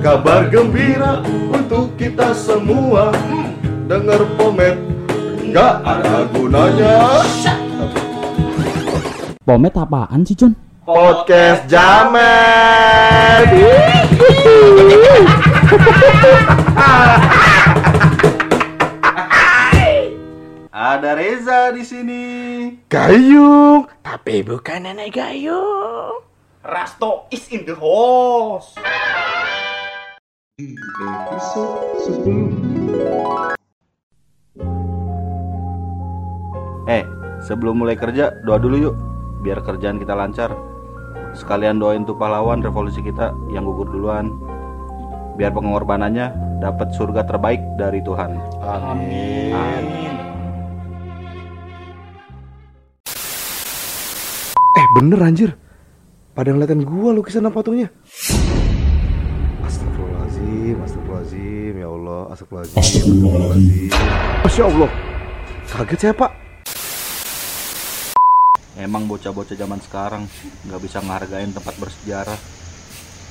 Kabar gembira untuk kita semua Dengar pomet nggak ada gunanya Pomet apaan sih, John? Podcast Jamet Ada Reza di sini. Gayung Tapi bukan nenek gayung Rasto is in the house. Eh, sebelum mulai kerja, doa dulu yuk, biar kerjaan kita lancar. Sekalian doain tuh pahlawan revolusi kita yang gugur duluan. Biar pengorbanannya dapat surga terbaik dari Tuhan. Amin Eh bener anjir Pada ngeliatin gua lukisan apa patungnya Astagfirullahaladzim Astagfirullahaladzim Ya Allah Astagfirullahaladzim Astagfirullahaladzim Masya Allah Kaget saya pak Emang bocah-bocah zaman sekarang nggak bisa ngehargain tempat bersejarah.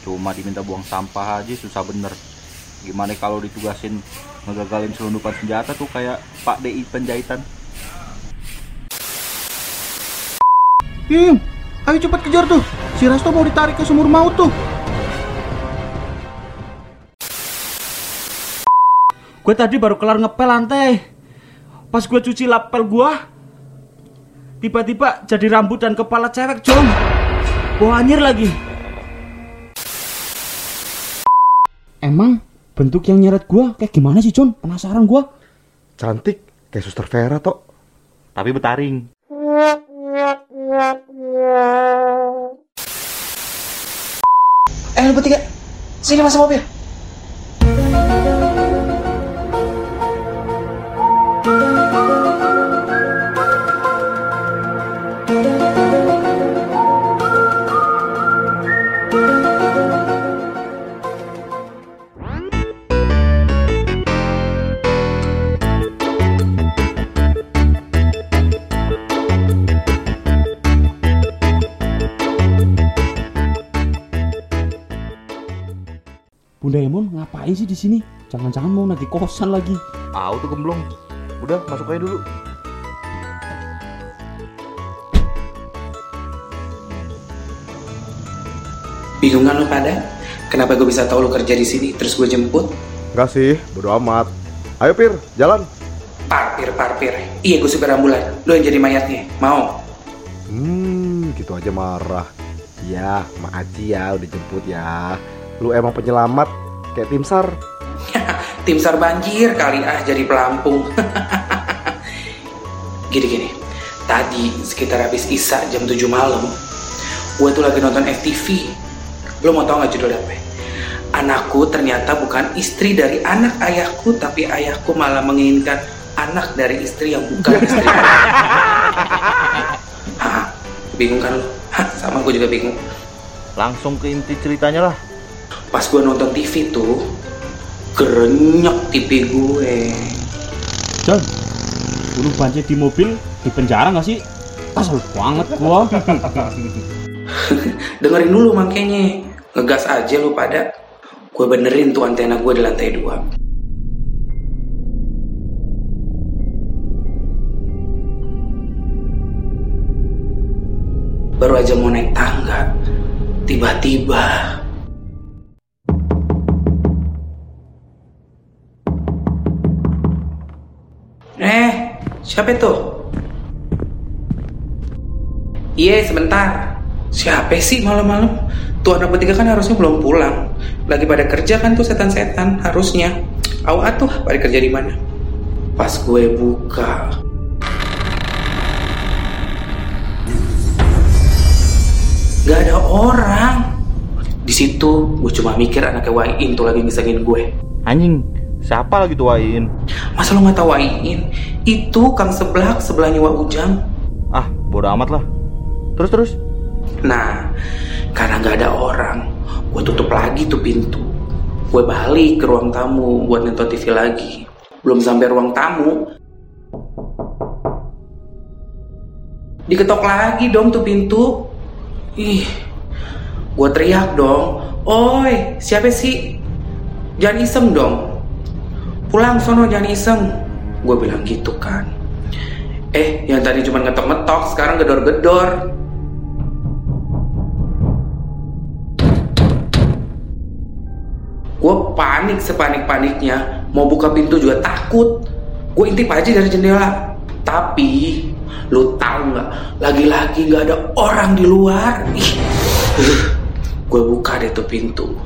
Cuma diminta buang sampah aja susah bener. Gimana kalau ditugasin ngegagalin selundupan senjata tuh kayak Pak DI penjahitan. Im, ayo cepat kejar tuh. Si Resto mau ditarik ke sumur maut tuh. Gue tadi baru kelar ngepel lantai. Pas gue cuci lapel gua, tiba-tiba jadi rambut dan kepala cewek, John. Bau anjir lagi. Emang bentuk yang nyeret gua kayak gimana sih, John? Penasaran gua. Cantik Kayak suster Vera tok Tapi betaring. Eh lu bertiga, sini masuk mobil. Bunda Emon ngapain sih di sini? Jangan-jangan mau nanti kosan lagi. Tahu tuh gemblong. Udah masuk aja dulu. Bingung kan lu pada? Kenapa gue bisa tahu lu kerja di sini terus gue jemput? Enggak sih Bodo amat Ayo Pir Jalan Parpir, parpir. Iya gue supir ambulan. Lu yang jadi mayatnya. Mau? Hmm gitu aja marah Ya Mak Aji ya udah jemput ya Lu emang penyelamat Kayak tim SAR Tim SAR banjir kali ah jadi pelampung. Gini-gini. Tadi sekitar habis Isa jam 7 malam, gue tuh lagi nonton FTV. Lo mau tau gak judulnya apa? Anakku ternyata bukan istri dari anak ayahku, tapi ayahku malah menginginkan anak dari istri yang bukan istri. Hah, bingung kan lo? Hah, sama gue juga bingung. Langsung ke inti ceritanya lah. Pas gue nonton TV tuh, gerenyek TV gue. John, dulu banjir di mobil di penjara nggak sih? Kesel banget gua. Dengerin dulu makanya Ngegas aja lu pada Gue benerin tuh antena gue di lantai dua Baru aja mau naik tangga Tiba-tiba siapa itu? Iya, sebentar. Siapa sih malam-malam? Tuh anak bertiga kan harusnya belum pulang. Lagi pada kerja kan tuh setan-setan harusnya. Awat tuh pada kerja di mana? Pas gue buka, Gak ada orang. Di situ gue cuma mikir anaknya Wain tuh lagi ngisengin gue. Anjing, siapa lagi tuh Wain? Masa lo nggak tahu Wain? Itu kang sebelah sebelahnya Wak Ujang. Ah, bodo amat lah. Terus terus. Nah, karena nggak ada orang, gue tutup lagi tuh pintu. Gue balik ke ruang tamu buat nonton TV lagi. Belum sampai ruang tamu, diketok lagi dong tuh pintu. Ih, gue teriak dong. Oi, siapa sih? jangan iseng dong. Pulang sono jangan iseng. Gue bilang gitu kan. Eh, yang tadi cuma ngetok-ngetok, sekarang gedor-gedor. Gue panik sepanik-paniknya, mau buka pintu juga takut. Gue intip aja dari jendela. Tapi, lu tahu nggak? Lagi-lagi nggak ada orang di luar. Ih, gue buka deh tuh pintu.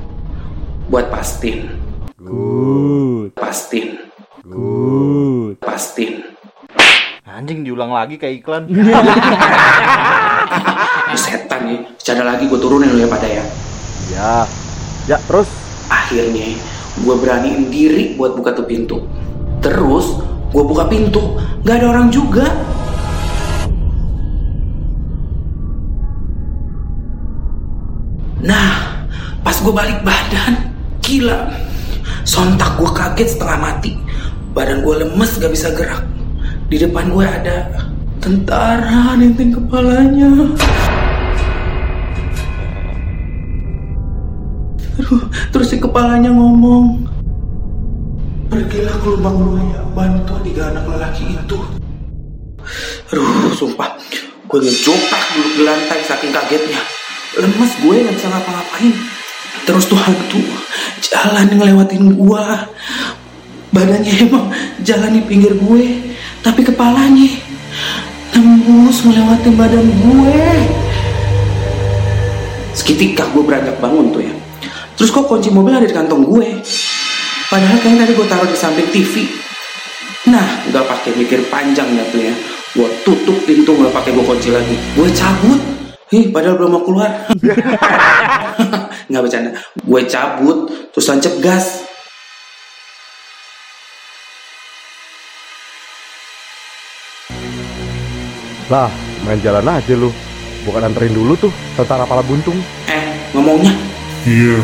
Buat pastiin, Good. Pastiin, Good. pastiin. Anjing diulang lagi kayak iklan. Setan nih, bercanda lagi gue turunin lu ya pada ya. Ya. Ya, terus Akhirnya gue beraniin diri buat buka tuh pintu. Terus gue buka pintu, nggak ada orang juga. Nah, pas gue balik badan, gila. Sontak gue kaget setengah mati. Badan gue lemes gak bisa gerak. Di depan gue ada tentara nenteng kepalanya. Aduh, terus si kepalanya ngomong. Pergilah ke lubang buaya, bantu tiga anak lelaki itu. Aduh, sumpah. Gue ngejoprak duduk di lantai saking kagetnya. Lemes gue gak bisa ngapa-ngapain. Terus tuh hantu jalan ngelewatin gue. Badannya emang jalan di pinggir gue. Tapi kepalanya tembus melewati badan gue. Seketika gue beranjak bangun tuh ya. Terus kok kunci mobil ada di kantong gue? Padahal kayaknya tadi gue taruh di samping TV. Nah, nggak pakai mikir panjang ya tuh ya. Gue tutup pintu nggak pakai gue kunci lagi. Gue cabut. Ih, padahal belum mau keluar. nggak bercanda. Gue cabut, terus tancap gas. lah, main jalan aja lu. Bukan anterin dulu tuh tentara pala buntung. Eh, ngomongnya. Iya,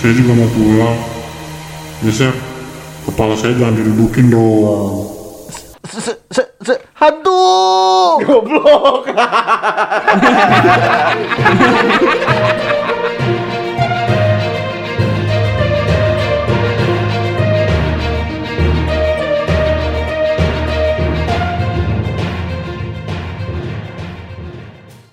saya juga mau pulang. Ya, Sir, kepala saya jangan didudukin dong. Hantu. Goblok.